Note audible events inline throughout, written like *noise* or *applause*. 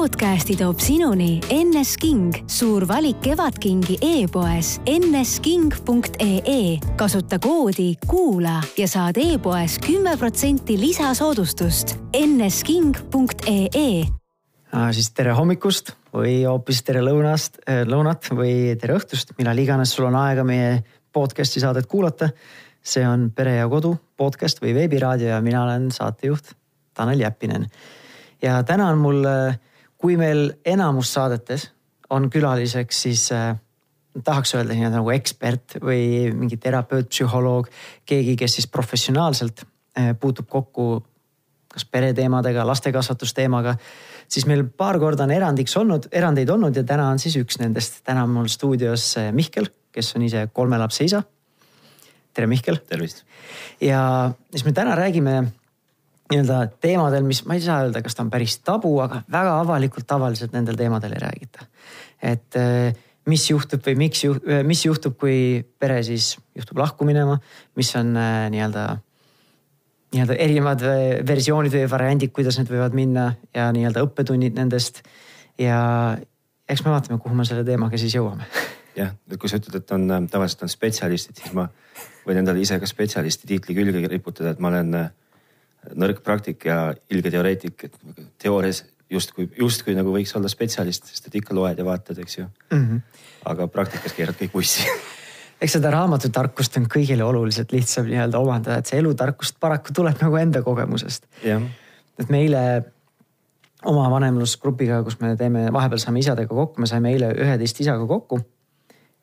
podcasti toob sinuni NS King, suur valik Kevadkingi e-poes nsking.ee. kasuta koodi kuula ja saad e-poes kümme protsenti lisasoodustust. nsking.ee. siis tere hommikust või hoopis tere lõunast, lõunat või tere õhtust, millal iganes sul on aega meie podcast'i saadet kuulata. see on Pere ja Kodu podcast või veebiraadio ja mina olen saatejuht Tanel Jeppinen. ja täna on mul äh, kui meil enamus saadetes on külaliseks, siis äh, tahaks öelda nii-öelda nagu ekspert või mingi terapeut, psühholoog, keegi, kes siis professionaalselt äh, puutub kokku kas pereteemadega, lastekasvatusteemaga, siis meil paar korda on erandiks olnud, erandeid olnud ja täna on siis üks nendest. täna on mul stuudios äh, Mihkel, kes on ise kolme lapse isa. tere, Mihkel. tervist. ja siis me täna räägime nii-öelda teemadel, mis ma ei saa öelda, kas ta on päris tabu, aga väga avalikult tavaliselt nendel teemadel ei räägita. et eh, mis juhtub või miks juht-, eh, mis juhtub, kui pere siis juhtub lahku minema, mis on eh, nii-öelda, nii-öelda erinevad versioonid või variandid, kuidas need võivad minna ja nii-öelda õppetunnid nendest. ja eks me vaatame, kuhu me selle teemaga siis jõuame *laughs* jah, kui sa ütled, et on tavaliselt on spetsialistid, siis ma võin endale ise ka spetsialisti tiitli külge riputada, et ma olen nõrk praktik ja ilge teoreetik, et teoorias justkui, justkui nagu võiks olla spetsialist, sest et ikka loed ja vaatad, eks ju mm. -hmm. aga praktikas keerad kõik vussi *laughs* eks seda raamatutarkust on kõigile oluliselt lihtsam nii-öelda omandada, et see elutarkust paraku tuleb nagu enda kogemusest. et me eile oma vanemlusgrupiga, kus me teeme, vahepeal saame isadega kokku, me saime eile üheteist isaga kokku.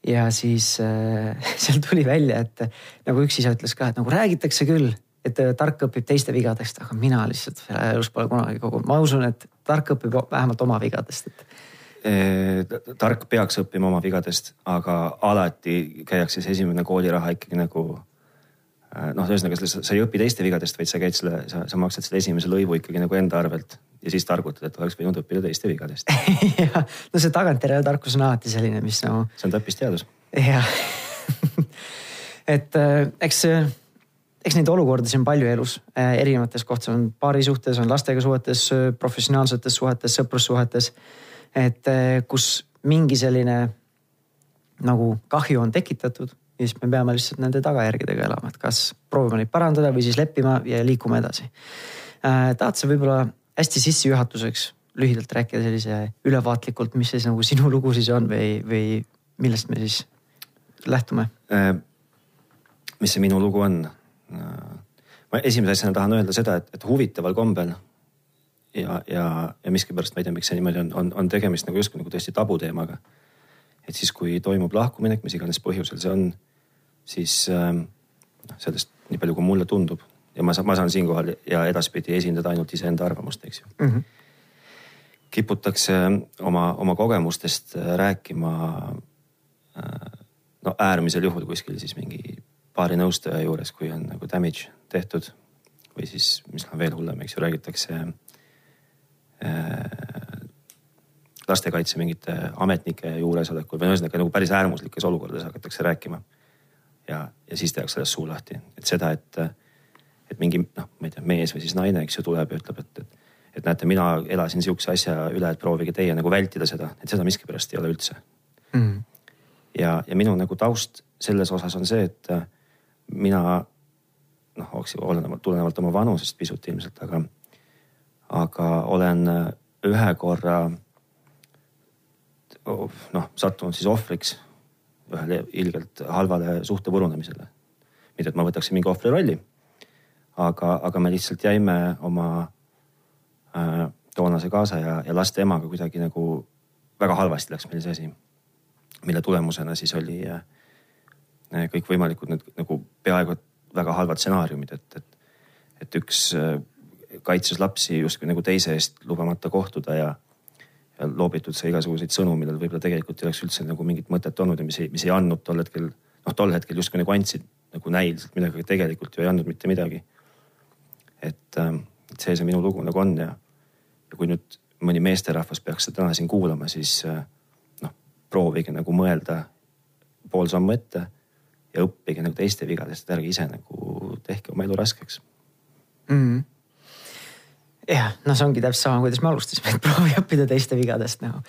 ja siis äh, *laughs* seal tuli välja, et nagu üks isa ütles ka, et nagu räägitakse küll et äh, tark õpib teiste vigadest, aga mina lihtsalt elus pole kunagi kogu, ma usun, et tark õpib vähemalt oma vigadest, et tark peaks õppima oma vigadest, aga alati käiakse see esimene kooliraha ikkagi nagu äh, noh, ühesõnaga sa ei õpi teiste vigadest, vaid sa käid selle, sa, sa maksad selle esimese lõivu ikkagi nagu enda arvelt ja siis targutad, et oleks võinud õppida teiste vigadest *laughs* jah, no see tagantjärele tarkus on alati selline, mis nagu see on täppisteadus. jah *laughs* et äh, eks see eks neid olukordasid on palju elus äh, erinevates kohtades, on paari suhtes, on lastega suhetes, professionaalsetes suhetes, sõprussuhetes. et äh, kus mingi selline nagu kahju on tekitatud ja siis me peame lihtsalt nende tagajärgedega elama, et kas proovima neid parandada või siis leppima ja liikuma edasi äh,. tahad sa võib-olla hästi sissejuhatuseks lühidalt rääkida sellise ülevaatlikult, mis siis nagu sinu lugu siis on või, või millest me siis lähtume äh,? mis see minu lugu on? Ma esimese asjana tahan öelda seda, et, et huvitaval kombel ja, ja, ja miskipärast ma ei tea, miks see niimoodi on, on, on tegemist nagu justkui nagu tõesti tabuteemaga. et siis, kui toimub lahkuminek, mis iganes põhjusel see on, siis ähm, noh, sellest nii palju, kui mulle tundub ja ma saan, ma saan siinkohal ja edaspidi esindada ainult iseenda arvamust, eks ju mm. -hmm. kiputakse oma, oma kogemustest rääkima äh, no äärmisel juhul kuskil siis mingi paari nõustaja juures, kui on nagu damage tehtud. või siis, mis on veel hullem, eks ju, räägitakse äh, lastekaitse mingite ametnike juuresolekul või ühesõnaga nagu päris äärmuslikes olukordades hakatakse rääkima. ja, ja siis tehakse sellest suu lahti, et seda, et, et mingi noh, ma ei tea, mees või siis naine, eks ju, tuleb ja ütleb, et, et, et näete, mina elasin sihukese asja üle, et proovige teie nagu vältida seda, et seda miskipärast ei ole üldse mm.. ja, ja minu nagu taust selles osas on see, et mina noh, olenevalt, tulenevalt oma vanusest pisut ilmselt, aga, aga olen äh, ühe korra noh, sattunud siis ohvriks ühele ilgelt halvale suhte purunemisele. mitte, et ma võtaksin mingi ohvri rolli, aga, aga me lihtsalt jäime oma äh, toonase kaasa ja, ja laste emaga kuidagi nagu väga halvasti läks meil see asi. mille tulemusena siis oli äh, kõikvõimalikud need nagu peaaegu väga halvad stsenaariumid, et, et, et üks eh, kaitses lapsi justkui nagu teise eest lubamata kohtuda ja, ja loobitud sai igasuguseid sõnu, millel võib-olla tegelikult ei oleks üldse nagu mingit mõtet olnud ja mis ei, mis ei andnud tol hetkel, noh, tol hetkel justkui nagu andsid nagu näiliselt midagi, aga tegelikult ju ei andnud mitte midagi. et, ähm, et see see minu lugu nagu on ja, ja kui nüüd mõni meesterahvas peaks seda täna siin kuulama, siis äh, noh, proovige nagu mõelda pool sammu ette ja õppige nagu teiste vigadest, ärge ise nagu tehke oma elu raskeks mm. -hmm. jah, no see ongi täpselt sama, kuidas me alustasime, et *laughs* proovi õppida teiste vigadest nagu.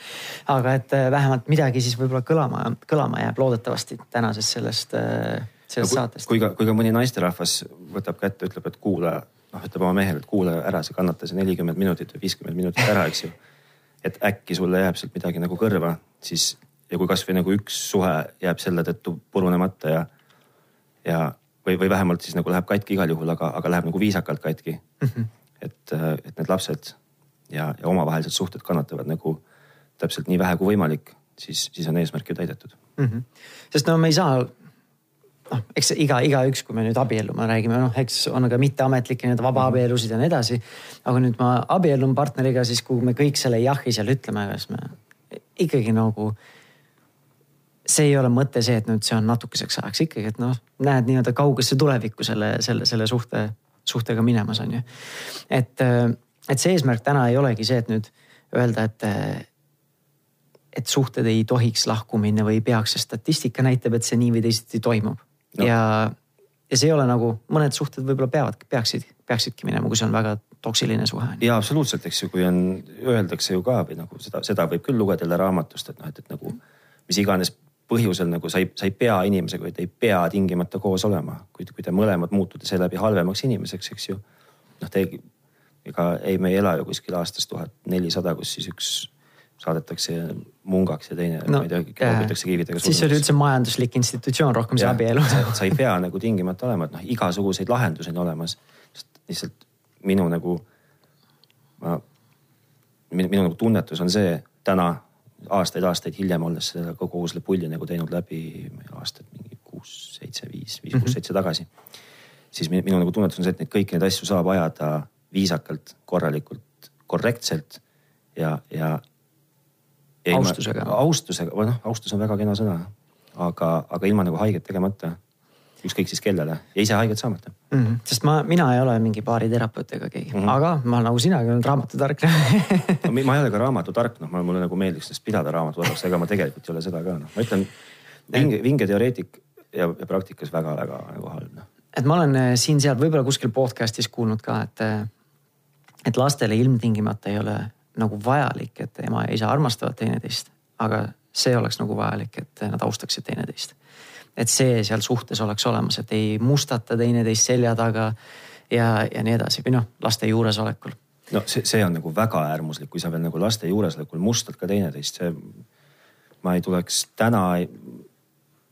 aga et äh, vähemalt midagi siis võib-olla kõlama, kõlama jääb loodetavasti tänasest sellest, äh, sellest no, saatest. kui ka, kui ka mõni naisterahvas võtab kätte, ütleb, et kuula, noh, ütleb oma mehele, et kuula ära, sa kannata see nelikümmend minutit või viiskümmend minutit ära, eks ju. et äkki sulle jääb sealt midagi nagu kõrva, siis ja kui kasvõi nagu üks suhe jääb selle tõttu purunemata ja, ja või, või vähemalt siis nagu läheb katki igal juhul, aga, aga läheb nagu viisakalt katki mm. -hmm et, et need lapsed ja, ja omavahelised suhted kannatavad nagu täpselt nii vähe kui võimalik, siis, siis on eesmärk ju täidetud mm. -hmm. sest no me ei saa, noh, eks iga, igaüks, kui me nüüd abiellume, räägime, noh, eks on ka mitteametlikke nii-öelda vabaabielusid ja nii edasi. aga nüüd ma abiellun partneriga, siis kui me kõik selle jahi seal ütleme, kas me ikkagi nagu see ei ole mõte see, et nüüd see on natukeseks ajaks ikkagi, et noh, näed nii-öelda kaugesse tulevikku selle, selle, selle suhte suhtega minemas, on ju. et, äh, et see eesmärk täna ei olegi see, et nüüd öelda, et, äh, et suhted ei tohiks lahku minna või ei peaks, sest statistika näitab, et see nii või teisiti toimub no.. ja, ja see ei ole nagu, mõned suhted võib-olla peavad, peaksid, peaksidki minema, kui see on väga toksiline suhe. ja absoluutselt, eks ju, kui on, öeldakse ju ka või nagu seda, seda võib küll lugeda jälle raamatust, et noh, et, et nagu mis iganes põhjusel nagu sa ei, sa ei pea inimesega te ei pea tingimata koos olema, kui, kui te mõlemad muutute seeläbi halvemaks inimeseks, eks ju. noh, te ega ei, me ei ela ju kuskil aastast tuhat nelisada, kus siis üks saadetakse mungaks ja teine no,, ma ei tea, loobitakse kividega. siis oli üldse majanduslik institutsioon rohkem see abielu sa ei pea nagu tingimata olema, et noh, igasuguseid lahendusi on olemas. lihtsalt minu nagu, ma, minu, minu nagu tunnetus on see täna aastaid-aastaid hiljem, olles seda kogu selle pulli nagu teinud läbi aastaid mingi kuus, seitse, viis, viis, kuus, mhm. seitse tagasi. siis minu nagu tunnetus on see, et neid kõiki neid asju saab ajada viisakalt, korralikult, korrektselt ja, ja. austusega. austusega, või noh, austus on väga kena sõna, aga, aga ilma nagu haiget tegemata ükskõik siis kellele ja ise haiget saamata mm. -hmm. sest ma, mina ei ole mingi baariterapeut ega keegi mm, -hmm. aga ma nagu sinagi olen raamatutark *laughs* no, ma ei ole ka raamatutark, noh, mulle nagu meeldiks sellest pidada raamatutarks, ega ma tegelikult ei ole seda ka, noh, ma ütlen vinge, vinge teoreetik ja, ja praktikas väga-väga nagu halb, noh. et ma olen äh, siin-seal võib-olla kuskil podcast'is kuulnud ka, et, äh, et lastele ilmtingimata ei ole nagu vajalik, et ema ja isa armastavad teineteist, aga see oleks nagu vajalik, et nad austaksid teineteist et see seal suhtes oleks olemas, et ei mustata teineteist selja taga ja, ja nii edasi või noh, laste juuresolekul. no see, see on nagu väga äärmuslik, kui sa veel nagu laste juuresolekul mustad ka teineteist, see. ma ei tuleks täna,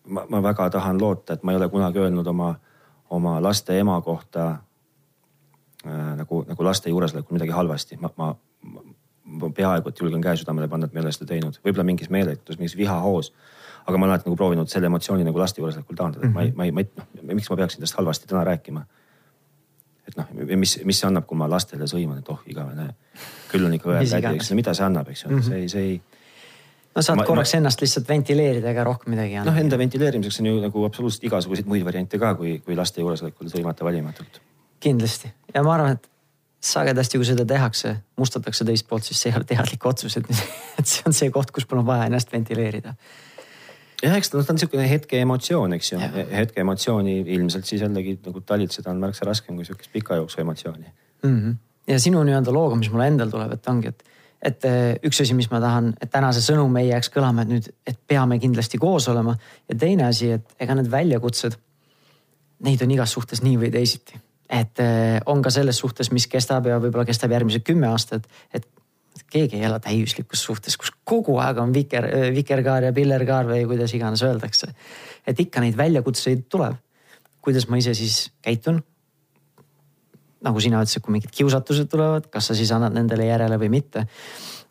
ma, ma väga tahan loota, et ma ei ole kunagi öelnud oma, oma laste ema kohta äh, nagu, nagu laste juuresolekul midagi halvasti, ma, ma, ma peaaegu et julgen käe südamele panna, et ma ei ole seda teinud, võib-olla mingis meeletus, mingis vihahoos aga ma olen alati nagu proovinud selle emotsiooni nagu laste juures taandada, et ma ei, ma ei, ma ei, noh, miks ma peaksin tast halvasti täna rääkima. et noh, mis, mis see annab, kui ma lastele sõiman, et oh igavene, küll on ikka tädi, eks mida see annab, eks ju mm, -hmm. see, see ei no saad ma, korraks ma, ennast lihtsalt ventileerida, ega rohkem midagi ei anna. noh, enda ventileerimiseks on ju nagu absoluutselt igasuguseid muid variante ka, kui, kui laste juuresolekul sõimata valimatult. kindlasti ja ma arvan, et sagedasti, kui seda tehakse, mustatakse teist poolt, siis see ei ole teadlik otsus, et, *laughs* et see on see koht, kus mul on vaja ennast ventileerida jah, eks ta, ta on niisugune hetke emotsioon, eks ju. hetke emotsiooni ilmselt siis jällegi nagu talitseda on märksa raskem kui sihukest pika jooksu emotsiooni mm. -hmm. ja sinu nii-öelda looga, mis mulle endal tuleb, et ongi, et, et eh, üks asi, mis ma tahan, et täna see sõnum ei jääks kõlama, et nüüd, et peame kindlasti koos olema. ja teine asi, et ega need väljakutsed, neid on igas suhtes nii või teisiti et eh, on ka selles suhtes, mis kestab ja võib-olla kestab järgmised kümme aastat, et keegi ei ela täiuslikus suhtes, kus kogu aeg on viker, vikerkaar ja pillerkaar või kuidas iganes öeldakse. et ikka neid väljakutseid tuleb. kuidas ma ise siis käitun? nagu sina ütlesid, kui mingid kiusatused tulevad, kas sa siis annad nendele järele või mitte.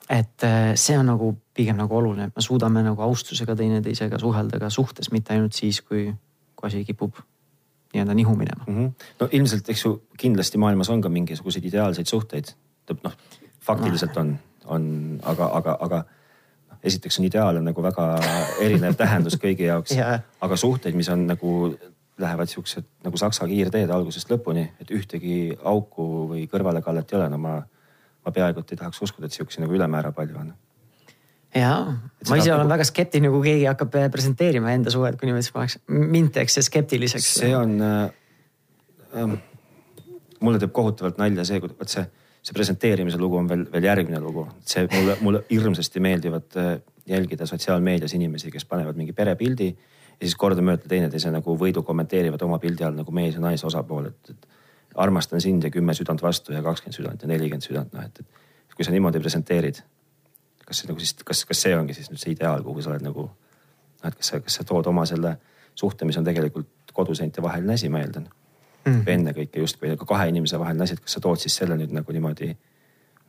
et see on nagu pigem nagu oluline, et me suudame nagu austusega teineteisega suhelda ka suhtes, mitte ainult siis, kui, kui asi kipub nii-öelda nihu minema mm. -hmm. no ilmselt, eks ju, kindlasti maailmas on ka mingisuguseid ideaalseid suhteid. noh, faktiliselt on, on, aga, aga, aga esiteks on ideaal on nagu väga erinev tähendus kõigi jaoks. *laughs* Yeah., aga suhteid, mis on nagu lähevad siuksed nagu saksa kiirteed algusest lõpuni, et ühtegi auku või kõrvalekallet ei ole, no ma, ma peaaegu et ei tahaks uskuda, et siukseid nagu ülemäära palju on. Ja ma ise olen nagu... väga skeptiline, kui keegi hakkab presenteerima enda suhet, kui niimoodi paneks, mind teeks see skeptiliseks. see on äh,, äh, mulle teeb kohutavalt nalja see, vot see see presenteerimise lugu on veel, veel järgmine lugu, see mulle, mulle hirmsasti meeldivad äh, jälgida sotsiaalmeedias inimesi, kes panevad mingi perepildi ja siis kordamööda teineteise nagu võidu kommenteerivad oma pildi all nagu mees ja naise osapool, et, et armastan sind ja kümme südant vastu ja kakskümmend südant ja nelikümmend südant, noh et, et kui sa niimoodi presenteerid. kas see nagu siis, kas, kas see ongi siis nüüd see ideaal, kuhu sa oled nagu, noh et kas sa, kas sa tood oma selle suhte, mis on tegelikult koduseinte vaheline asi, ma eeldan mm.. ennekõike justkui ka kahe inimese vaheline asi, et kas sa tood siis selle nüüd nagu niimoodi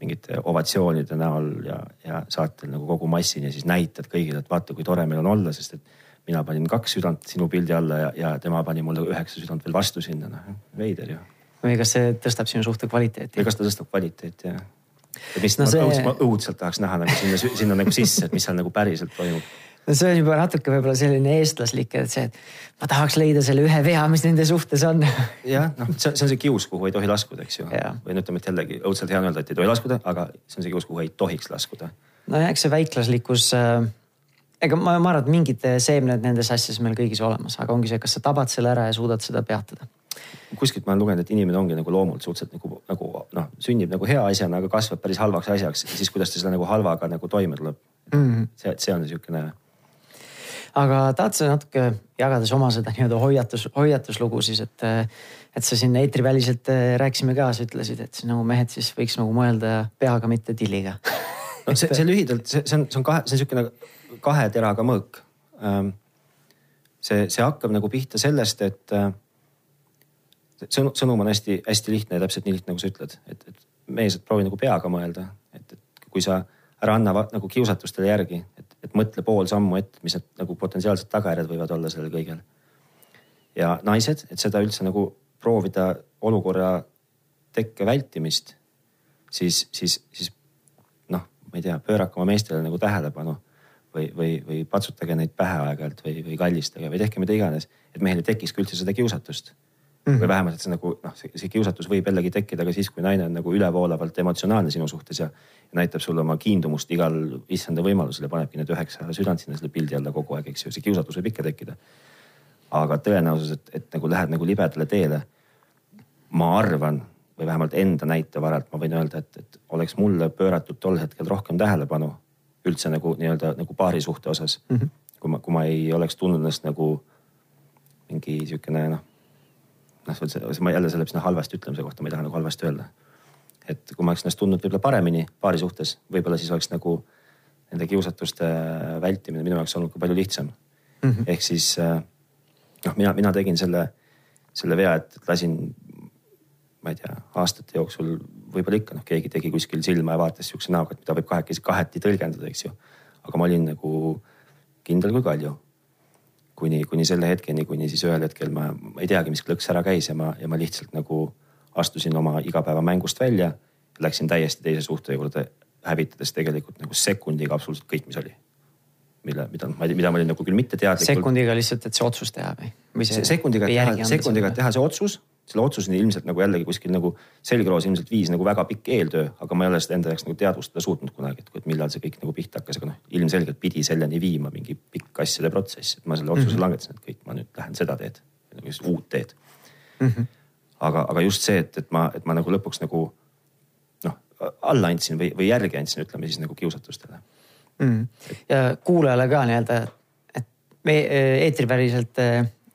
mingite ovatsioonide näol ja, ja saatel nagu kogu massini ja siis näitad kõigile, et vaata, kui tore meil on olla, sest et mina panin kaks südant sinu pildi alla ja, ja tema pani mulle üheksa südant veel vastu sinna, noh veider ju. või kas see tõstab sinu suhte kvaliteeti? või kas ta tõstab kvaliteeti jah. et mis no see... ma, õudselt, tahaks näha nagu sinna, sinna nagu sisse, et mis seal nagu päriselt toimub see on juba natuke võib-olla selline eestlaslik, et see, et ma tahaks leida selle ühe vea, mis nende suhtes on. jah, noh, see on see kius, kuhu ei tohi laskuda, eks ju. või no ütleme, et jällegi õudselt hea on öelda, et ei tohi laskuda, aga see on see kius, kuhu ei tohiks laskuda. nojah, eks see väiklaslikkus äh, ega ma, ma arvan, et mingid seemned nendes asjades meil kõigis olemas, aga ongi see, kas sa tabad selle ära ja suudad seda peatada. kuskilt ma olen lugenud, et inimene ongi nagu loomult suhteliselt nagu, nagu noh, sünnib nagu hea asjana, aga kasvab päris halvaks asjaks ja siis kuidas ta selle nagu halvaga nagu toime tuleb mm. -hmm. see, see on niisugune aga tahad sa natuke jagades oma seda nii-öelda hoiatus, hoiatuslugu siis, et, et sa siin eetriväliselt äh, rääkisime ka, sa ütlesid, et nagu mehed siis võiks nagu mõelda peaga, mitte tilliga. No see, see lühidalt, see, see on, see on kahe, see on niisugune kahe teraga mõõk. Ähm, see, see hakkab nagu pihta sellest, et äh, sõnum, sõnum on hästi-hästi lihtne ja täpselt nii lihtne, nagu sa ütled, et, et mees, et proovi nagu peaga mõelda, et, et kui sa ära anna nagu kiusatustele järgi, et, et mõtle pool sammu ette, mis need nagu potentsiaalsed tagajärjed võivad olla sellel kõigel. ja naised, et seda üldse nagu proovida olukorra tekke vältimist, siis, siis, siis noh, ma ei tea, pöörake oma meestele nagu tähelepanu või, või, või patsutage neid pähe aeg-ajalt või, või kallistage või tehke mida iganes, et mehel ei tekiks ka üldse seda kiusatust mm. -hmm. või vähemalt, et see nagu noh, see kiusatus võib jällegi tekkida ka siis, kui naine on nagu ülevoolavalt emotsionaalne sinu suhtes ja, ja näitab sulle oma kiindumust igal issanda võimalusel ja panebki need üheksa südant sinna selle pildi alla kogu aeg, eks ju, see kiusatus võib ikka tekkida. aga tõenäosus, et, et nagu lähed nagu libedale teele. ma arvan või vähemalt enda näite varalt ma võin öelda, et, et oleks mulle pööratud tol hetkel rohkem tähelepanu üldse nagu nii-öelda nagu paari suhte osas mm. -hmm. kui ma, kui ma ei oleks tundnud ennast nagu mingi sihukene noh noh, ma jälle selle sinna halvasti ütlemise kohta, ma ei taha nagu halvasti öelda. et kui ma oleks ennast tundnud võib-olla paremini paari suhtes, võib-olla siis oleks nagu nende kiusatuste vältimine minu jaoks olnud ka palju lihtsam mm. -hmm. ehk siis äh, noh, mina, mina tegin selle, selle vea, et lasin, ma ei tea, aastate jooksul võib-olla ikka noh, keegi tegi kuskil silma ja vaatas sihukese näoga, et mida võib kahekesi kaheti tõlgendada, eks ju. aga ma olin nagu kindel kui kalju kuni, kuni selle hetkeni, kuni siis ühel hetkel ma, ma ei teagi, mis klõks ära käis ja ma, ja ma lihtsalt nagu astusin oma igapäevamängust välja. Läksin täiesti teise suhte juurde, hävitades tegelikult nagu sekundiga absoluutselt kõik, mis oli. mille, mida, mida ma olin nagu küll mitte teadlikult. sekundiga lihtsalt, et see otsus teha või? sekundiga teha, sekundiga teha see otsus selle otsuseni ilmselt nagu jällegi kuskil nagu selgroos ilmselt viis nagu väga pikk eeltöö, aga ma ei ole seda enda jaoks nagu teadvustada suutnud kunagi, et millal see kõik nagu pihta hakkas, aga noh, ilmselgelt pidi selleni viima mingi pikk asjade protsess, et ma selle otsuse mm -hmm. langetasin, et kõik, ma nüüd lähen seda teed, nagu uut teed mm. -hmm. aga, aga just see, et, et ma, et ma nagu lõpuks nagu noh, alla andsin või, või järgi andsin, ütleme siis nagu kiusatustele mm. -hmm. ja kuulajale ka nii-öelda, et me eetriväliselt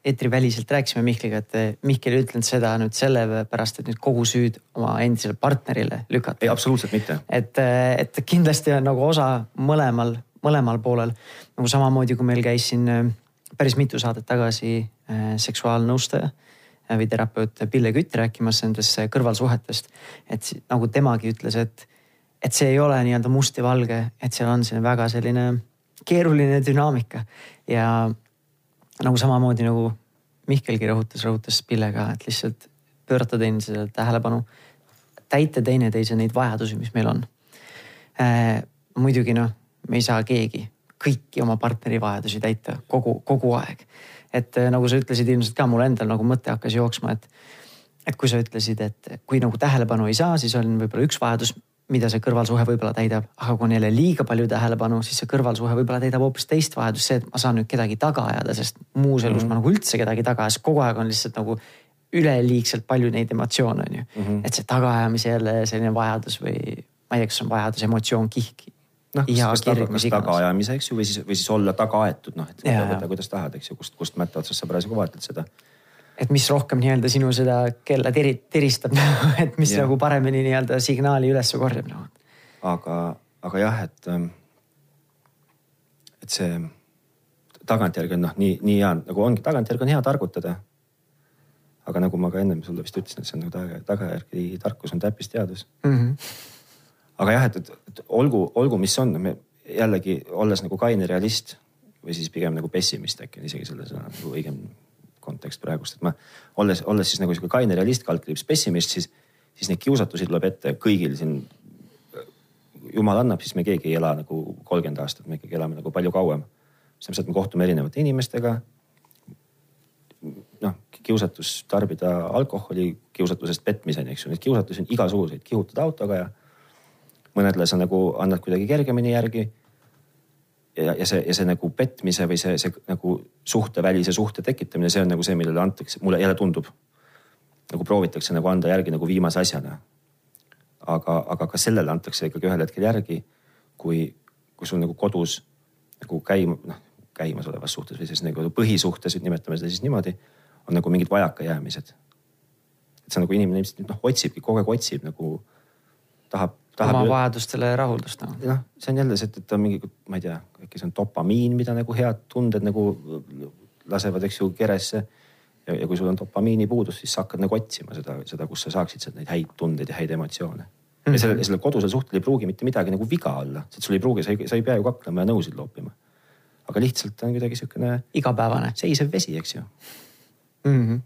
eetriväliselt rääkisime Mihkliga, et eh, Mihkel ei ütlenud seda nüüd sellepärast, et nüüd kogu süüd oma endisele partnerile lükata. ei, absoluutselt mitte. et, eh, et kindlasti on nagu osa mõlemal, mõlemal poolel. nagu samamoodi, kui meil käis siin eh, päris mitu saadet tagasi seksuaalnõustaja või terapeut Pille Kütt rääkimas nendest kõrvalsuhetest. et nagu temagi ütles, et, et see ei ole nii-öelda must ja valge, et seal on selline väga selline keeruline dünaamika ja nagu samamoodi nagu Mihkelgi rõhutas, rõhutas Pille ka, et lihtsalt pöörata teineteisele tähelepanu, täita teineteise neid vajadusi, mis meil on äh,. muidugi noh, me ei saa keegi kõiki oma partneri vajadusi täita kogu, kogu aeg. et äh, nagu sa ütlesid ilmselt ka mul endal nagu mõte hakkas jooksma, et, et kui sa ütlesid, et kui nagu tähelepanu ei saa, siis on võib-olla üks vajadus, mida see kõrvalsuhe võib-olla täidab, aga kui on jälle liiga palju tähelepanu, siis see kõrvalsuhe võib-olla täidab hoopis teist vajadust, see, et ma saan nüüd kedagi taga ajada, sest muus elus mm -hmm. ma nagu üldse kedagi taga ajas, kogu aeg on lihtsalt nagu üleliigselt palju neid emotsioone on ju mm. -hmm. et see tagaajamise jälle selline vajadus või ma ei tea, kas on vajadus, emotsioon, kihk. noh, kas, taga, kas tagaajamise, eks ju, või siis, või siis olla taga aetud, noh, et võta kuidas tahad, eks ju, kust, kust mätta otsast sa parasjagu vaatad seda. Et mis rohkem nii-öelda sinu seda kella teri, tiristab *laughs* et mis ja. nagu paremini nii-öelda signaali üles korjab nagu. aga, aga jah, et, ähm, et see tagantjärgi on noh, nii, nii hea nagu ongi, tagantjärgi on hea targutada. aga nagu ma ka ennem sulle vist ütlesin, et see on nagu taga, tagajärgi tarkus on täppisteadus mm. -hmm. aga jah, et, et olgu, olgu, mis on, me jällegi olles nagu kaine realist või siis pigem nagu pessimist äkki on isegi selle sõna nagu õigem kontekst praegust, et ma olles, olles siis nagu sihuke kaine realist, kaldkriips pessimist, siis, siis neid kiusatusi tuleb ette kõigil siin. jumal annab, siis me keegi ei ela nagu kolmkümmend aastat, me ikkagi elame nagu palju kauem see tähendab, et me kohtume erinevate inimestega. noh, kiusatus tarbida alkoholi, kiusatusest petmiseni, eks ju, neid kiusatusi on igasuguseid, kihutad autoga ja mõnedele sa nagu annad kuidagi kergemini järgi. Ja, ja see, ja see nagu petmise või see, see nagu suhtevälise suhte tekitamine, see on nagu see, millele antakse, mulle jälle tundub. nagu proovitakse nagu anda järgi nagu viimase asjana. aga, aga ka sellele antakse ikkagi ühel hetkel järgi, kui, kui sul nagu kodus nagu käima, noh käimasolevas suhtes või siis nagu põhisuhtes, nimetame seda siis niimoodi, on nagu mingid vajakajäämised. et see nagu inimene ilmselt noh otsibki, kogu aeg otsib nagu, tahab. Oma vajadustele rahuldust nagu. noh, see on jälle see, et ta on mingi, ma ei tea, äkki see on dopamiin, mida nagu head tunded nagu lasevad, eks ju, keresse. ja, ja kui sul on dopamiini puudus, siis sa hakkad nagu otsima seda, seda, kus sa saaksid sealt neid häid tundeid ja häid emotsioone mm. -hmm. ja sellel, sellel kodusel suhtel ei pruugi mitte midagi nagu viga olla, sest sul ei pruugi, sa ei, sa ei pea ju kaklema ja nõusid loopima aga lihtsalt on kuidagi sihukene. igapäevane. seisev vesi, eks ju mm. -hmm.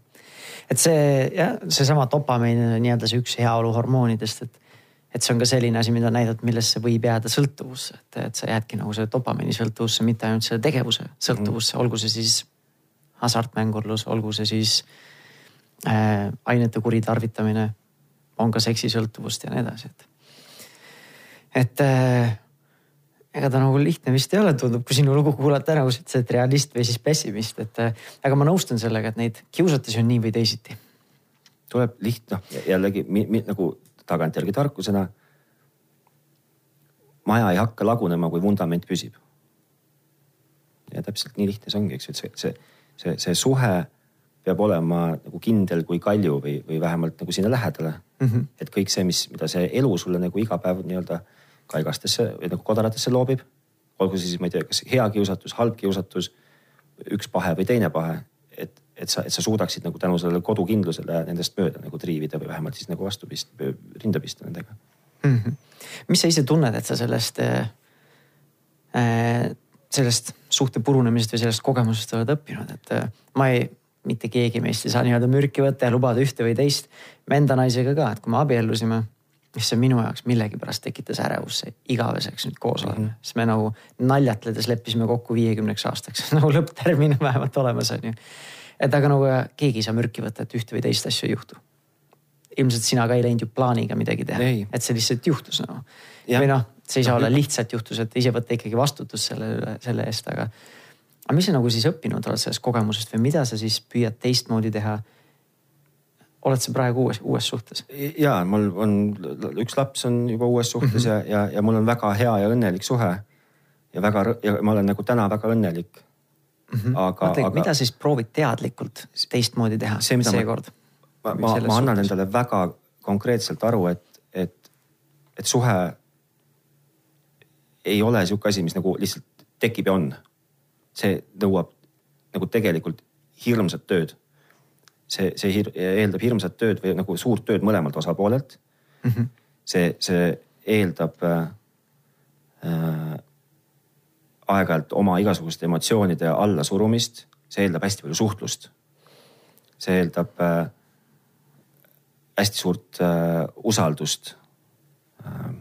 et see jah, seesama dopamiin on nii-öelda see üks heaolu hormoonidest, et, et see on ka selline asi, mida näidata, millesse võib jääda sõltuvusse, et, et sa jäädki nagu selle dopamiini sõltuvusse, mitte ainult selle tegevuse sõltuvusse mm, -hmm. olgu see siis hasartmängurlus, olgu see siis äh, ainete kuritarvitamine, on ka seksisõltuvust ja nii edasi, et, et äh, ega ta nagu lihtne vist ei ole, tundub, kui sinu lugu kuulata ära, kus ütlesid, et realist või siis pessimist, et aga ma nõustun sellega, et neid kiusatusi on nii või teisiti. tuleb lihtne, noh jällegi mi, mi, nagu tagantjärgi tarkusena. maja ei hakka lagunema, kui vundament püsib. ja täpselt nii lihtne see ongi, eks ju, et see, see, see, see suhe peab olema nagu kindel kui kalju või, või vähemalt nagu sinna lähedale mm. -hmm. et kõik see, mis, mida see elu sulle nagu iga päev nii-öelda kaigastesse või nagu kodaratesse loobib. olgu siis, ma ei tea, kas hea kiusatus, halb kiusatus, üks pahe või teine pahe. Et, sa, et sa suudaksid nagu tänu sellele kodukindlusele nendest mööda nagu triivida või vähemalt siis nagu vastu pist-, rinda pista nendega mm. -hmm. mis sa ise tunned, et sa sellest äh,, sellest suhte purunemisest või sellest kogemusest oled õppinud, et äh, ma ei mitte keegi meist ei saa nii-öelda mürki võtta ja lubada ühte või teist. me enda naisega ka, et kui me abiellusime mis see minu jaoks millegipärast tekitas ärevust, see igaveseks nüüd koos oleme mm. -hmm. siis me nagu naljatledes leppisime kokku viiekümneks aastaks *laughs* nagu lõpptermin vähemalt olemas on ju. Et aga nagu keegi ei saa mürki võtta, et ühte või teist asja ei juhtu. ilmselt sina ka ei läinud ju plaaniga midagi teha, et see lihtsalt juhtus nagu no.. või noh, see ei saa olla lihtsalt juhtus, et ise võtta ikkagi vastutus selle üle, selle eest, aga. aga mis sa nagu siis õppinud oled sellest kogemusest või mida sa siis püüad teistmoodi teha oled sa praegu uues, uues suhtes? ja mul on üks laps on juba uues suhtes mm -hmm. ja, ja, ja mul on väga hea ja õnnelik suhe. ja väga ja ma olen nagu täna väga õnnelik mm. -hmm. aga, aga. mida siis proovid teadlikult teistmoodi teha see, seekord? ma, ma, ma, annan endale väga konkreetselt aru, et, et, et suhe ei ole sihuke asi, mis nagu lihtsalt tekib ja on. see nõuab nagu tegelikult hirmsat tööd see, see hir, eeldab hirmsat tööd või nagu suurt tööd mõlemalt osapoolelt mm. -hmm. see, see eeldab äh, äh, aeg-ajalt oma igasuguste emotsioonide allasurumist, see eeldab hästi palju suhtlust. see eeldab äh, hästi suurt äh, usaldust äh,.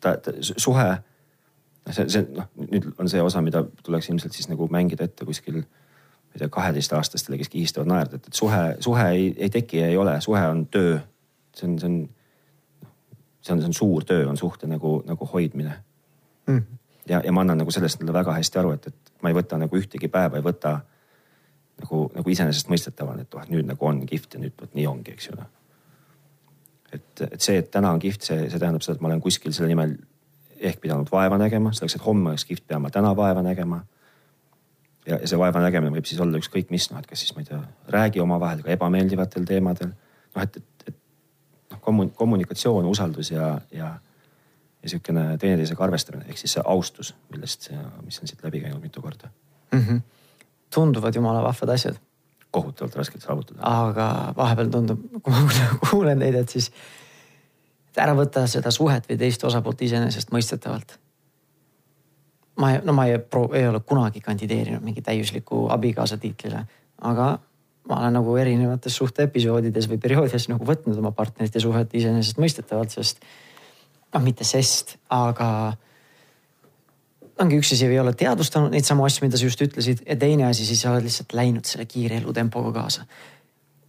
ta, ta, suhe, see, see noh, nüüd on see osa, mida tuleks ilmselt siis nagu mängida ette kuskil ma ei tea, kaheteistaastastele, kes kihistavad naerda, et, et suhe, suhe ei, ei teki ja ei ole, suhe on töö. see on, see on, see on, see on suur töö, on suhte nagu, nagu hoidmine mm.. Ja, ja ma annan nagu sellest endale väga hästi aru, et, et ma ei võta nagu ühtegi päeva, ei võta nagu, nagu iseenesestmõistetavana, et oh, nüüd nagu on kihvt ja nüüd vot nii ongi, eks ju noh. et, et see, et täna on kihvt, see, see tähendab seda, et ma olen kuskil selle nimel ehk pidanud vaeva nägema, selleks, et homme oleks kihvt, pean ma täna vaeva nägema. ja, ja see vaeva nägemine võib siis olla ükskõik mis, noh, et kas siis ma ei tea, räägi omavahel ka ebameeldivatel teemadel. noh, et, et, et noh, kommunikatsioon, usaldus ja, ja ja sihukene teineteisega arvestamine ehk siis see austus, millest mis on siit läbi käinud mitu korda mm. -hmm. tunduvad jumala vahvad asjad. kohutavalt raskelt saavutada. aga vahepeal tundub, kui ma kuulen neid, et siis et ära võta seda suhet või teist osapoolt iseenesestmõistetavalt. ma ei, no ma ei, ei ole kunagi kandideerinud mingi täiusliku abikaasa tiitlile, aga ma olen nagu erinevates suhteepisoodides või perioodides nagu võtnud oma partnerite suhet iseenesestmõistetavalt, sest noh, mitte sest, aga ongi üks asi, ei ole teadvustanud neid samu asju, mida sa just ütlesid ja teine asi, siis sa oled lihtsalt läinud selle kiire elutempoga kaasa.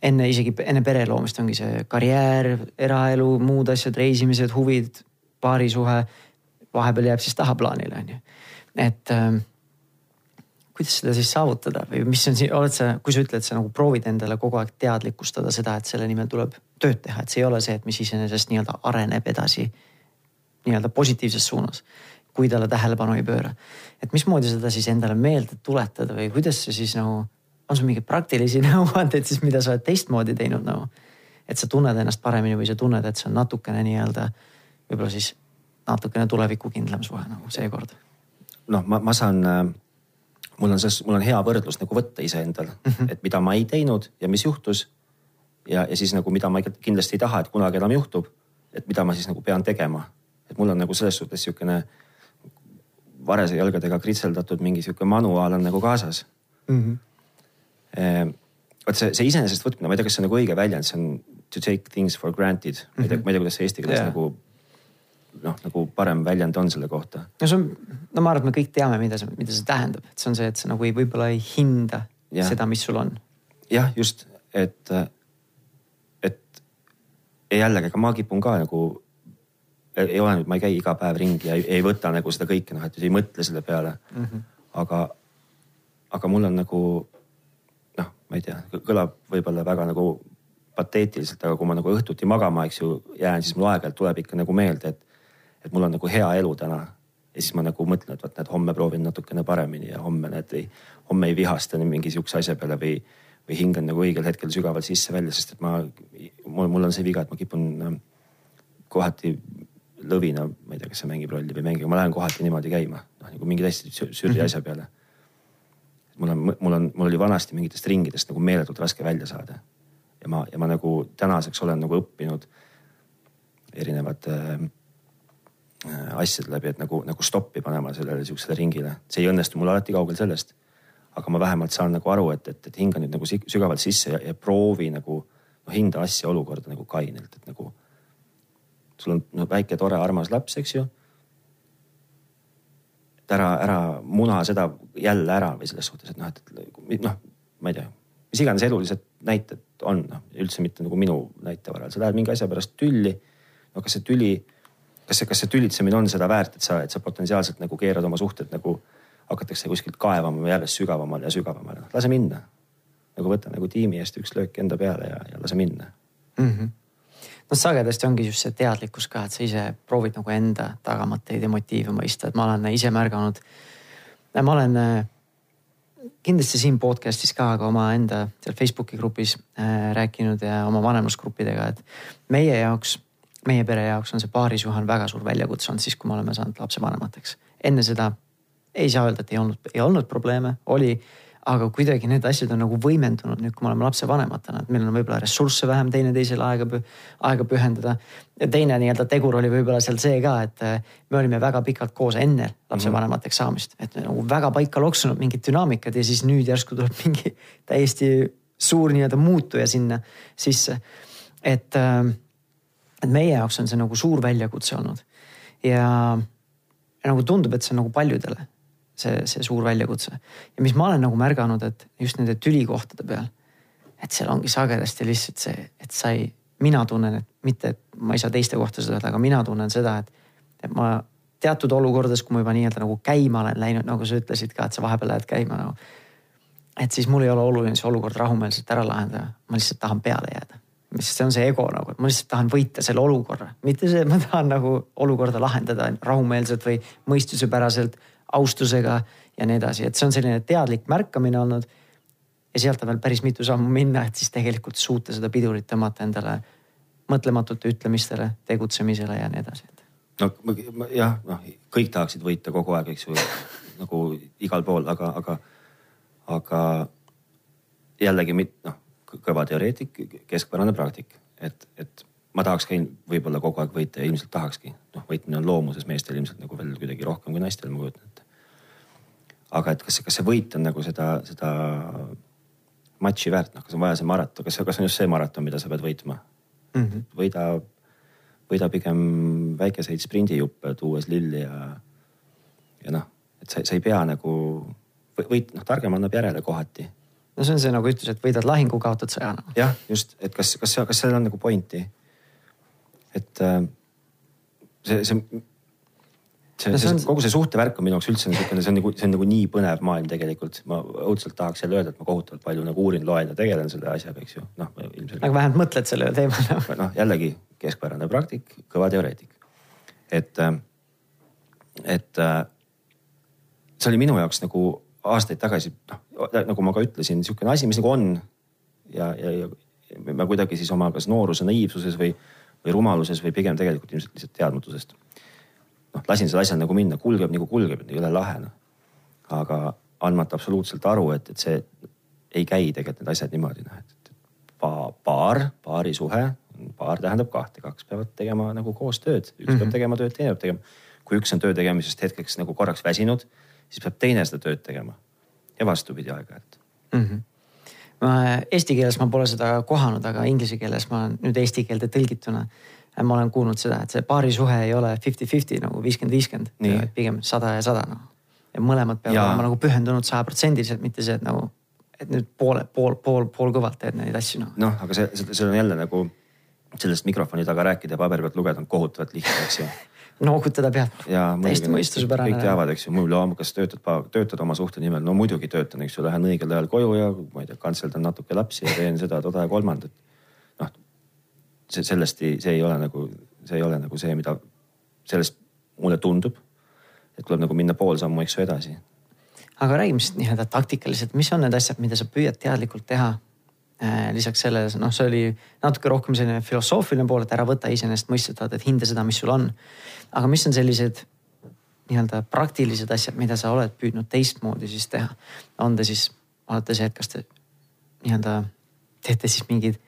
enne isegi enne pere loomist ongi see karjäär, eraelu, muud asjad, reisimised, huvid, paarisuhe. vahepeal jääb siis tahaplaanile on ju, et äh, kuidas seda siis saavutada või mis on oled sa, kui sa ütled, sa nagu proovid endale kogu aeg teadlikustada seda, et selle nimel tuleb tööd teha, et see ei ole see, et mis iseenesest nii-öelda areneb edasi nii-öelda positiivses suunas, kui talle tähelepanu ei pööra. et mismoodi seda siis endale meelde tuletada või kuidas see siis nagu, on sul mingeid praktilisi *laughs* nõuandeid siis, mida sa oled teistmoodi teinud nagu? et sa tunned ennast paremini või sa tunned, et see on natukene nii-öelda võib-olla siis natukene tulevikukindlam suhe nagu seekord. noh, ma, ma saan äh mul on selles, mul on hea võrdlus nagu võtta iseendal mm, -hmm. et mida ma ei teinud ja mis juhtus. ja, ja siis nagu, mida ma kindlasti ei taha, et kunagi enam juhtub. et mida ma siis nagu pean tegema et mul on nagu selles suhtes sihukene varese jalgadega kritseldatud mingi sihuke manuaal on nagu kaasas mm. -hmm. vot see, see iseenesest võtmine, ma ei tea, kas see on nagu õige väljend, see on to take things for granted mm. -hmm. ma ei tea, mhm. ma ei tea, kuidas see eesti keeles yeah. nagu noh, nagu parem väljend on selle kohta. no see on, no ma arvan, et me kõik teame, mida see, mida see tähendab, et see on see, et sa nagu ei, võib-olla ei hinda ja. seda, mis sul on. jah, just, et, et ja jällegi, aga ma kipun ka nagu ei ole nüüd, ma ei käi iga päev ringi ja ei, ei võta nagu seda kõike noh, et ei mõtle selle peale mm. -hmm. aga, aga mul on nagu noh, ma ei tea, kõlab võib-olla väga nagu pateetiliselt, aga kui ma nagu õhtuti magama, eks ju, jään, siis mul aeg-ajalt tuleb ikka nagu meelde, et, et mul on nagu hea elu täna. ja siis ma nagu mõtlen, et vot näed, homme proovin natukene paremini ja homme näed, ei, homme ei vihasta mingi sihukese asja peale või, või hingan nagu õigel hetkel sügavalt sisse-välja, sest et ma, mul, mul on see viga, et ma kipun äh, kohati lõvina, ma ei tea, kas see mängib rolli või mängib, ma lähen kohati niimoodi käima, noh nagu mingi täiesti sürri mhm. asja peale. mul on, mul on, mul oli vanasti mingitest ringidest nagu meeletult raske välja saada. ja ma, ja ma nagu tänaseks olen nagu õppinud erinevate äh, asjade läbi, et nagu, nagu stoppi panema sellele sihukesele ringile. see ei õnnestu mul alati kaugel sellest. aga ma vähemalt saan nagu aru, et, et, et hinga nüüd nagu sügavalt sisse ja, ja proovi nagu noh, hinda asja, olukorda nagu kainelt, et nagu sul on väike tore armas laps, eks ju. et ära, ära muna seda jälle ära või selles suhtes, et noh, et noh, ma ei tea, mis iganes elulised näited on, noh üldse mitte nagu minu näite varal, sa lähed mingi asja pärast tülli. no kas see tüli, kas see, kas see tülitsemine on seda väärt, et sa, et sa potentsiaalselt nagu keerad oma suhted nagu hakatakse kuskilt kaevama järjest sügavamale ja sügavamale, lase minna. nagu võta nagu tiimi eest üks löök enda peale ja, ja lase minna mm. -hmm noh, sagedasti ongi just see teadlikkus ka, et sa ise proovid nagu enda tagamõtteid ja motiive mõista, et ma olen ise märganud. ma olen äh, kindlasti siin podcast'is ka, aga omaenda seal Facebooki grupis äh, rääkinud ja oma vanemlusgruppidega, et meie jaoks, meie pere jaoks on see paarisuhe on väga suur väljakutse olnud siis, kui me oleme saanud lapsevanemateks. enne seda ei saa öelda, et ei olnud, ei olnud probleeme, oli aga kuidagi need asjad on nagu võimendunud nüüd, kui me oleme lapsevanematena, et meil on võib-olla ressursse vähem teineteisele aega, aega pühendada. ja teine nii-öelda tegur oli võib-olla seal see ka, et äh, me olime väga pikalt koos enne lapsevanemateks saamist, et nagu väga paika loksunud mingid dünaamikad ja siis nüüd järsku tuleb *laughs* mingi täiesti suur nii-öelda muutuja sinna sisse. et, äh, et meie jaoks on see nagu suur väljakutse olnud ja, ja nagu tundub, et see on nagu paljudele see, see suur väljakutse. ja mis ma olen nagu märganud, et just nende tülikohtade peal, et seal ongi sagedasti lihtsalt see, et sa ei, mina tunnen, et mitte, et ma ei saa teiste kohta seda öelda, aga mina tunnen seda, et, et ma teatud olukordades, kui ma juba nii-öelda nagu käima olen läinud, nagu sa ütlesid ka, et sa vahepeal lähed käima nagu. et siis mul ei ole oluline see olukord rahumeelselt ära lahendada, ma lihtsalt tahan peale jääda. sest see on see ego nagu, et ma lihtsalt tahan võita selle olukorra, mitte see, et ma tahan nagu olukorda lahendada rahumeelselt või mõistuspäraselt, austusega ja nii edasi, et see on selline teadlik märkamine olnud. ja sealt on veel päris mitu sammu minna, et siis tegelikult suuta seda pidurit tõmmata endale mõtlematute ütlemistele, tegutsemisele ja nii edasi. no jah, noh kõik tahaksid võita kogu aeg, eks ju nagu igal pool, aga, aga aga jällegi noh, kõva teoreetik, keskpärane praktik, et, et ma tahaks ka võib-olla kogu aeg võita ja ilmselt tahakski. noh, võitmine on loomuses meestel ilmselt nagu veel kuidagi rohkem kui naistel, ma kujutan ette. Aga et kas, kas see võit on nagu seda, seda matši väärt, noh, kas on vaja see maraton, kas, kas on just see maraton, mida sa pead võitma mm? -hmm. võida, võida pigem väikeseid sprindijuppe, tuues lilli ja, ja noh, et sa, sa ei pea nagu võit, noh targem annab järele kohati. no see on see nagu ütlus, et võidad lahingu, kaotad sõja no.. jah, just, et kas, kas, kas seal on nagu pointi? et äh, see, see see, see, on... kogu see suhtevärk on minu jaoks üldse niisugune, see on nagu, see on nagu nii põnev maailm tegelikult. ma õudselt tahaks jälle öelda, et ma kohutavalt palju nagu uurin, loen ja tegelen selle asjaga, eks ju. noh, ilmselgelt. aga vähemalt mõtled sellele teemale. noh, jällegi keskpärane praktik, kõva teoreetik. et, äh, et äh, see oli minu jaoks nagu aastaid tagasi, noh nagu ma ka ütlesin, niisugune asi, mis nagu on. ja, ja, ja ma kuidagi siis oma kas nooruse naiivsuses või, või rumaluses või pigem tegelikult ilmselt lihtsalt teadmatusest. Noh, lasin selle asja nagu minna, kulgeb nagu kulgeb, jõle lahe noh. aga andmata absoluutselt aru, et, et see ei käi tegelikult need asjad niimoodi noh, et, et paar, paarisuhe, paar tähendab kahte, kaks peavad tegema nagu koostööd, üks mm -hmm. peab mhm. tegema tööd, teine peab tegema. kui üks on töö tegemisest hetkeks nagu korraks väsinud siis peab teine seda tööd tegema. ja vastupidi aeg-ajalt mm. -hmm ma eesti keeles ma pole seda kohanud, aga inglise keeles ma nüüd eesti keelde tõlgituna. Ma olen kuulnud seda, et see paarisuhe ei ole fifty-fifty nagu viiskümmend, viiskümmend, pigem sada ja sada noh. ja mõlemad peavad ja. olema nagu pühendunud sajaprotsendiliselt, mitte see, et nagu, et nüüd poole, pool, pool, pool kõvalt teed neid asju noh. noh, aga see, see on jälle nagu sellest mikrofoni taga rääkida ja paberi pealt lugeda on kohutavalt lihtne, eks ju *laughs* noogutada peab. täiesti mõistuspärane. kõik teavad, eks ju, mul on, kas töötad, töötad oma suhte nimel, no muidugi töötan, eks ju, lähen õigel ajal koju ja ma ei tea, kantseldan natuke lapsi ja teen seda, toda ja kolmandat. See sellest ei, see ei ole nagu, see ei ole nagu see, mida sellest mulle tundub. et tuleb nagu minna pool sammu, eks ju, edasi. aga räägime siis nii-öelda taktikaliselt, mis on need asjad, mida sa püüad teadlikult teha Äh, lisaks sellele, noh, see oli natuke rohkem selline filosoofiline pool, et ära võta iseenesestmõistetavalt, et hinda seda, mis sul on. aga mis on sellised nii-öelda praktilised asjad, mida sa oled püüdnud teistmoodi siis teha? on ta siis, olete see, et kas te nii-öelda teete siis mingeid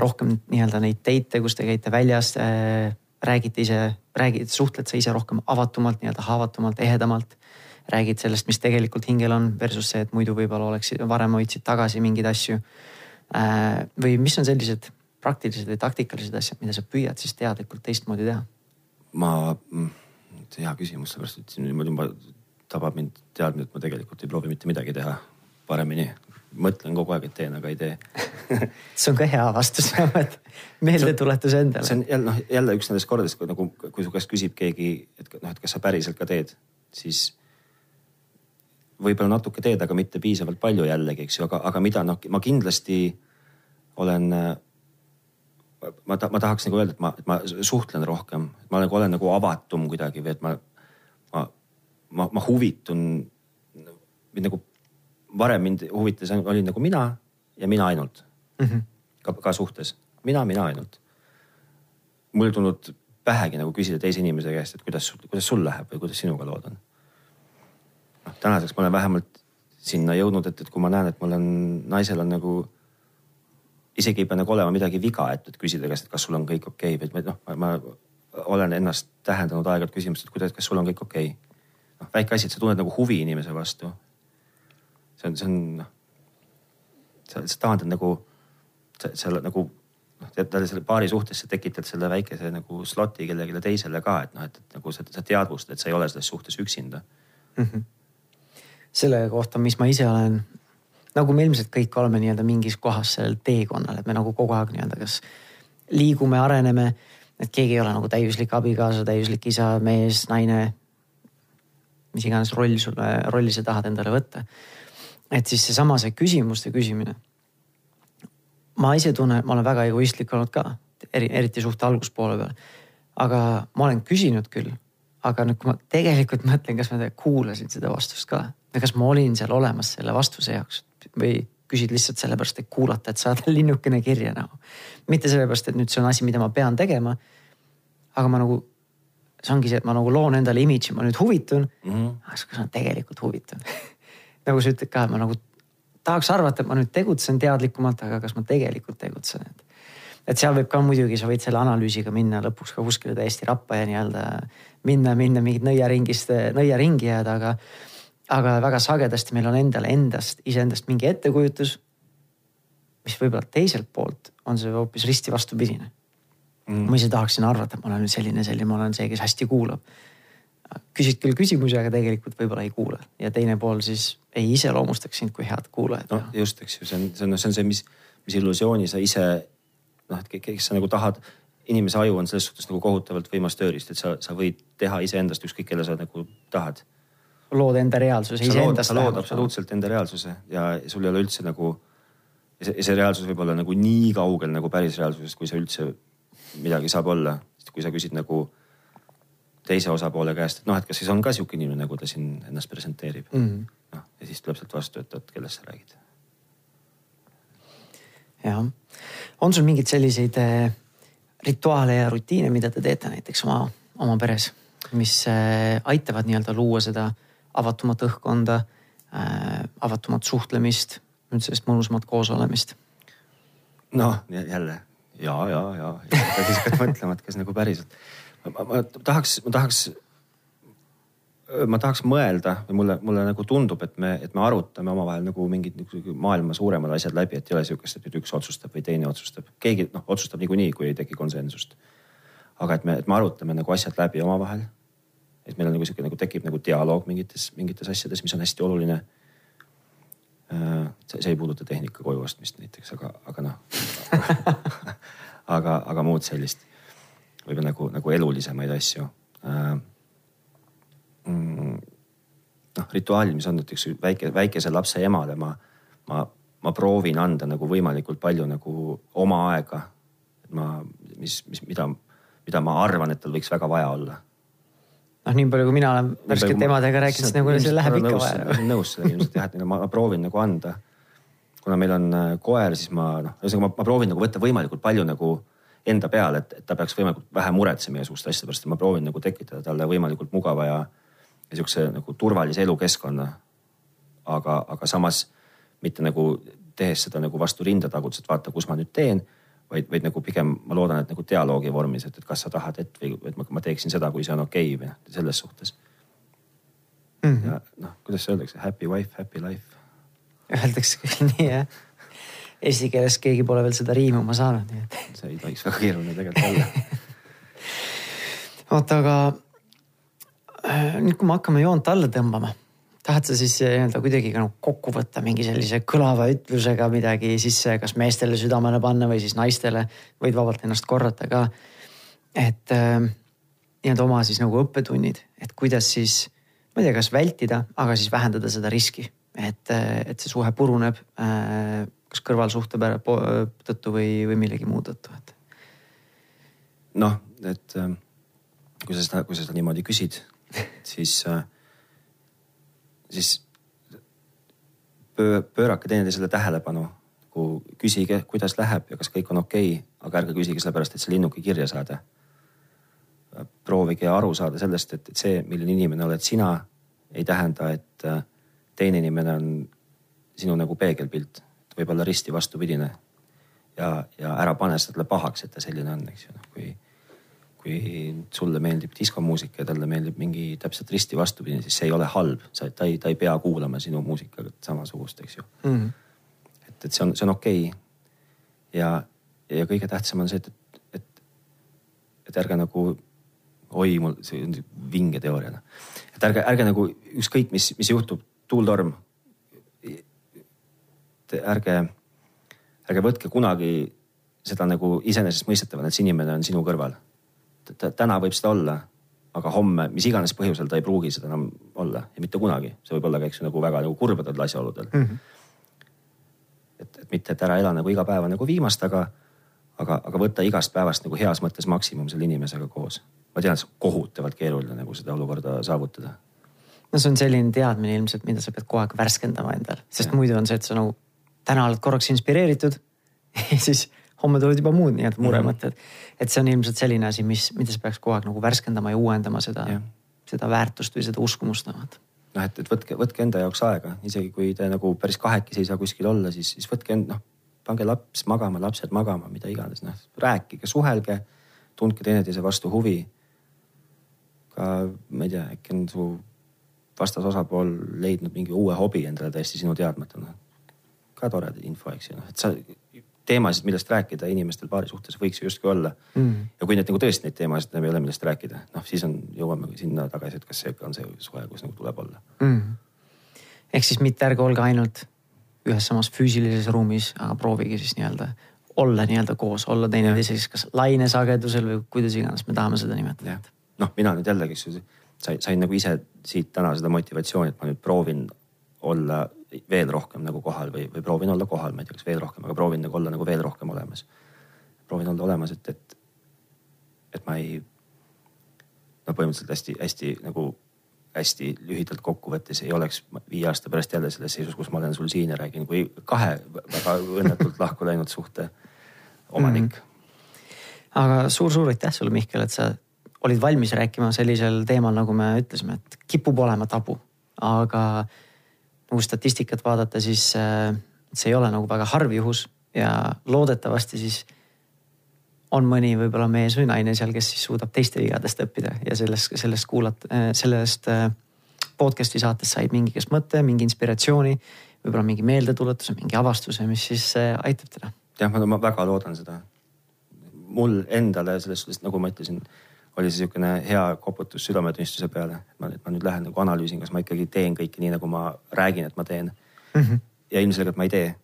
rohkem nii-öelda neid teite, kus te käite väljas äh,, räägite ise, räägid, suhtled sa ise rohkem avatumalt, nii-öelda haavatumalt, ehedamalt räägid sellest, mis tegelikult hingel on versus see, et muidu võib-olla oleksid, varem hoidsid tagasi mingeid asju Äh, või mis on sellised praktilised või taktikalised asjad, mida sa püüad siis teadlikult teistmoodi teha? ma, mm, hea küsimus, sellepärast et niimoodi juba tabab mind teadmine, et ma tegelikult ei proovi mitte midagi teha paremini. Mõtlen kogu aeg, et teen, aga ei tee *laughs* see on ka hea vastus et meeldetuletus endale. see on jälle noh, jälle üks nendest kordadest, kui nagu, kui su käest küsib keegi, et noh, et kas sa päriselt ka teed, siis võib-olla natuke teed, aga mitte piisavalt palju jällegi, eks ju, aga, aga mida noh, ma kindlasti olen. ma, ma tahaks nagu öelda, et ma, et ma suhtlen rohkem, ma nagu olen nagu avatum kuidagi või et ma, ma, ma, ma huvitun. mind nagu varem mind huvitas, olin nagu mina ja mina ainult mm. -hmm. ka, ka suhtes, mina, mina ainult. mul ei tulnud pähegi nagu küsida teise inimese käest, et kuidas, kuidas sul läheb või kuidas sinuga lood on noh, tänaseks ma olen vähemalt sinna jõudnud, et, et kui ma näen, et mul on, naisel on nagu isegi ei pea nagu olema midagi viga, et, et küsida käest, et kas sul on kõik okei okay, või noh, ma olen ennast tähendanud aeg-ajalt küsimust, et kuidas, kas sul on kõik okei okay.. noh, väike asi, et sa tunned nagu huvi inimese vastu. See on, see on noh, sa, sa taandad nagu selle nagu noh, talle selle paari suhtes sa tekitad selle väikese nagu slot'i kellelegi teisele ka, et noh, et, et nagu sa, sa teadvustad, et sa ei ole selles suhtes üksinda mm. -hmm selle kohta, mis ma ise olen, nagu me ilmselt kõik oleme nii-öelda mingis kohas sellel teekonnal, et me nagu kogu aeg nii-öelda kas liigume, areneme. et keegi ei ole nagu täiuslik abikaasa, täiuslik isa, mees, naine. mis iganes roll sulle, rolli sa tahad endale võtta. Et siis seesama see küsimuste küsimine. ma ise tunnen, et ma olen väga egoistlik olnud ka, eri, eriti suhte alguspoole peal. aga ma olen küsinud küll, aga nüüd, kui ma tegelikult mõtlen, kas ma kuulasin seda vastust ka või kas ma olin seal olemas selle vastuse jaoks või küsid lihtsalt sellepärast, et kuulata, et saada *laughs* linnukene kirja nagu. mitte sellepärast, et nüüd see on asi, mida ma pean tegema. aga ma nagu, see ongi see, et ma nagu loon endale imidži, ma nüüd huvitun mm. -hmm. aga kas ma tegelikult huvitun *laughs* nagu sa ütled ka, et ma nagu tahaks arvata, et ma nüüd tegutsen teadlikumalt, aga kas ma tegelikult tegutsen, et. et seal võib ka muidugi, sa võid selle analüüsiga minna lõpuks ka kuskile täiesti rappa ja nii-öelda minna, minna mingit nõiaringist, nõiaringi jääda, aga aga väga sagedasti meil on endal endast, iseendast mingi ettekujutus. mis võib-olla teiselt poolt on see hoopis risti vastupidine mm.. ma ise tahaksin arvata, et ma olen nüüd selline, selline, ma olen see, kes hästi kuulab. Küsid küll küsimusi, aga tegelikult võib-olla ei kuula ja teine pool siis ei iseloomustaks sind kui head kuulajat. no just, eks ju, see on, see on, see on see, mis, mis illusiooni sa ise noh, et kes sa nagu tahad inimese aju on selles suhtes nagu kohutavalt võimas tööriist, et sa, sa võid teha iseendast ükskõik kelle sa nagu tahad lood enda reaalsuse iseendast. sa lood absoluutselt enda reaalsuse ja sul ei ole üldse nagu. ja see, see reaalsus võib olla nagu nii kaugel nagu päris reaalsusest, kui see üldse midagi saab olla. sest kui sa küsid nagu teise osapoole käest, et noh, et kas siis on ka sihuke inimene, nagu ta siin ennast presenteerib mm -hmm.. noh ja siis tuleb sealt vastu, et oot, kellest sa räägid. jah, on sul mingeid selliseid äh, rituaale ja rutiine, mida te teete näiteks oma, oma peres, mis äh, aitavad nii-öelda luua seda avatumat õhkkonda äh,, avatumat suhtlemist, üldse sellist mõnusamat koosolemist. noh, jälle ja, ja, ja, ja siis hakkad mõtlema, et kas nagu päriselt. Ma, ma tahaks, ma tahaks, ma tahaks mõelda või mulle, mulle nagu tundub, et me, et me arutame omavahel nagu mingid nagu maailma suuremad asjad läbi, et ei ole sihukest, et nüüd üks otsustab või teine otsustab. keegi noh, otsustab niikuinii, kui ei teki konsensust. aga et me, et me arutame nagu asjad läbi omavahel et meil on nagu sihuke nagu tekib nagu dialoog mingites, mingites asjades, mis on hästi oluline. Äh, see ei puuduta tehnika koju ostmist näiteks, aga, aga noh *laughs* aga, aga muud sellist võib-olla nagu, nagu elulisemaid asju. Äh, mm, noh, rituaalid, mis on näiteks väike, väikese lapse emale, ma, ma, ma proovin anda nagu võimalikult palju nagu oma aega. ma, mis, mis, mida, mida ma arvan, et tal võiks väga vaja olla noh, nii palju, kui mina olen värskelt emadega rääkinud, siis nagu see läheb ikka vaja. nõus sellega ilmselt jah, et ma, ma proovin nagu anda. kuna meil on äh, koer, siis ma noh, ühesõnaga ma, ma proovin nagu võtta võimalikult palju nagu enda peale, et, et ta peaks võimalikult vähe muretsema igasuguste asjade pärast, et ma proovin nagu tekitada talle võimalikult mugava ja, ja sihukese nagu turvalise elukeskkonna. aga, aga samas mitte nagu tehes seda nagu vastu rinda tagutades, et vaata, kus ma nüüd teen vaid, vaid nagu pigem ma loodan, et nagu dialoogi vormis, et, et kas sa tahad, et või et ma, ma teeksin seda, kui see on okei okay, või noh, selles suhtes mm. -hmm. ja noh, kuidas öeldakse, happy wife, happy life. Öeldakse küll nii jah. Eesti keeles keegi pole veel seda riimuma saanud, nii et. see ei tohiks väga keeruline tegelikult olla *laughs* oota, aga äh, nüüd, kui me hakkame joont alla tõmbama tahad sa siis eh, nii-öelda kuidagi nagu kokku võtta mingi sellise kõlava ütlusega midagi sisse, kas meestele südamele panna või siis naistele, võid vabalt ennast korrata ka. et äh, nii-öelda oma siis nagu õppetunnid, et kuidas siis, ma ei tea, kas vältida, aga siis vähendada seda riski, et, äh, et see suhe puruneb äh, kas kõrvalsuhte tõttu või, või millegi muu tõttu, et. noh, et äh, kui sa seda, kui sa seda niimoodi küsid, *laughs* siis äh, siis pöörake teineteisele tähelepanu, nagu küsige, kuidas läheb ja kas kõik on okei okay,, aga ärge küsige sellepärast, et see linnuke kirja saada. proovige aru saada sellest, et, et see, milline inimene oled sina, ei tähenda, et äh, teine inimene on sinu nagu peegelpilt, võib-olla risti vastupidine. ja, ja ära pane seda pahaks, et ta selline on, eks ju, noh kui kui sulle meeldib diskomuusika ja talle meeldib mingi täpselt risti vastupidine, siis see ei ole halb, sa, ta ei, ta ei pea kuulama sinu muusikat samasugust, eks ju mm. -hmm. et, et see on, see on okei okay.. ja, ja kõige tähtsam on see, et, et, et ärge nagu, oi, mul see on vinge teooria noh. et ärge, ärge nagu ükskõik, mis, mis juhtub, tuultorm. Ärge, ärge võtke kunagi seda nagu iseenesestmõistetavana, et see inimene on sinu kõrval täna võib seda olla, aga homme, mis iganes põhjusel ta ei pruugi seda enam olla ja mitte kunagi, see võib olla ka, eks ju, nagu väga nagu kurbadel asjaoludel mm. -hmm. et, et mitte, et ära ela nagu iga päeva nagu viimast, aga, aga, aga võtta igast päevast nagu heas mõttes maksimum selle inimesega koos. ma tean, see on kohutavalt keeruline nagu seda olukorda saavutada. no see on selline teadmine ilmselt, mida sa pead kogu aeg värskendama endal, sest ja. muidu on see, et sa nagu täna oled korraks inspireeritud *laughs* ja siis homme tulevad juba muud nii-öelda muremõtted mm. -hmm. et see on ilmselt selline asi, mis, mida sa peaks kogu aeg nagu värskendama ja uuendama seda, seda väärtust või seda uskumust. noh, et, et võtke, võtke enda jaoks aega, isegi kui te nagu päris kahekesi ei saa kuskil olla, siis, siis võtke end, noh, pange laps magama, lapsed magama, mida iganes, noh, rääkige, suhelge, tundke teineteise vastu huvi. ka ma ei tea, äkki on su vastasosapool leidnud mingi uue hobi endale täiesti sinu teadmata, noh. Ka tore info, eks ju, noh, et sa teemasid, millest rääkida inimestel paari suhtes võiks ju justkui olla. Mm.. ja kui need nagu tõesti neid teemasid enam ei ole, millest rääkida, noh siis on, jõuame sinna tagasi, et kas see on see suhe, kus nagu tuleb olla. Mm.. ehk siis mitte ärge olge ainult ühes samas füüsilises ruumis, aga proovige siis nii-öelda olla nii-öelda koos, olla teineteiseks kas lainesagedusel või kuidas iganes me tahame seda nimetada. noh, mina nüüd jällegi, sain, sain nagu ise siit täna seda motivatsiooni, et ma nüüd proovin olla veel rohkem nagu kohal või, või proovin olla kohal, ma ei tea, kas veel rohkem, aga proovin nagu olla nagu veel rohkem olemas. proovin olla olemas, et, et, et ma ei, no põhimõtteliselt hästi-hästi nagu hästi lühidalt kokkuvõttes ei oleks viie aasta pärast jälle selles seisus, kus ma olen sul siin ja räägin kui kahe väga õnnetult lahku läinud suhte omanik mm. -hmm. aga suur-suur aitäh sulle, Mihkel, et sa olid valmis rääkima sellisel teemal, nagu me ütlesime, et kipub olema tabu, aga nagu statistikat vaadata, siis äh, see ei ole nagu väga harv juhus ja loodetavasti siis on mõni võib-olla mees või naine seal, kes siis suudab teiste vigadest õppida ja sellest, sellest kuulata, äh, sellest äh, podcast'i saatest said mingigist mõtte, mingi inspiratsiooni, võib-olla mingi meeldetuletuse, mingi avastuse, mis siis aitab teda. jah, ma väga loodan seda. mul endale selles suhtes, nagu ma ütlesin oli see niisugune hea koputus südametunnistuse peale, ma, ma nüüd lähen nagu analüüsin, kas ma ikkagi teen kõike nii, nagu ma räägin, et ma teen mm. -hmm. ja ilmselgelt ma ei tee,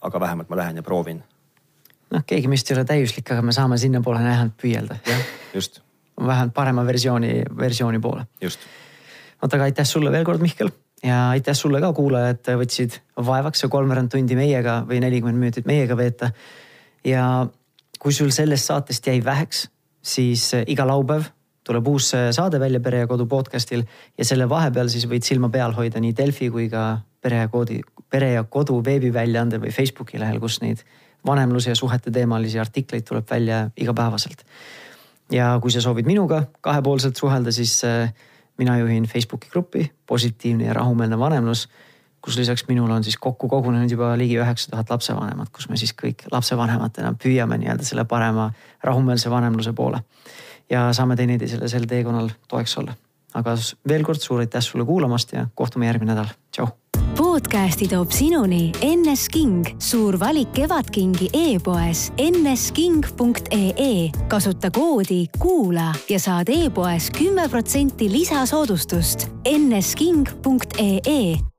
aga vähemalt ma lähen ja proovin. noh, keegi meist ei ole täiuslik, aga me saame sinnapoole vähemalt püüelda. jah, just. vähemalt parema versiooni, versiooni poole. just. vot aga aitäh sulle veel kord, Mihkel ja aitäh sulle ka, kuulaja, et võtsid vaevaks see kolmveerand tundi meiega või nelikümmend minutit meiega veeta. ja kui sul sellest saatest jäi väheks siis äh, iga laupäev tuleb uus äh, saade välja Pere ja Kodu podcast'il ja selle vahepeal siis võid silma peal hoida nii Delfi kui ka Pere ja Koodi, Pere ja Kodu veebiväljaandel või Facebooki lehel, kus neid vanemluse ja suhete teemalisi artikleid tuleb välja igapäevaselt. ja kui sa soovid minuga kahepoolselt suhelda, siis äh, mina juhin Facebooki gruppi Positiivne ja rahumeelne vanemlus kus lisaks minule on siis kokku kogunenud juba ligi üheksa tuhat lapsevanemat, kus me siis kõik lapsevanematena püüame nii-öelda selle parema rahumeelse vanemluse poole. ja saame teineteisele sel teekonnal toeks olla. aga veel kord suur aitäh sulle kuulamast ja kohtume järgmine nädal, tšau. podcasti toob sinuni NS King, suur valik Kevadkingi e-poes nsking.ee. kasuta koodi kuula ja saad e-poes kümme protsenti lisasoodustust nsking.ee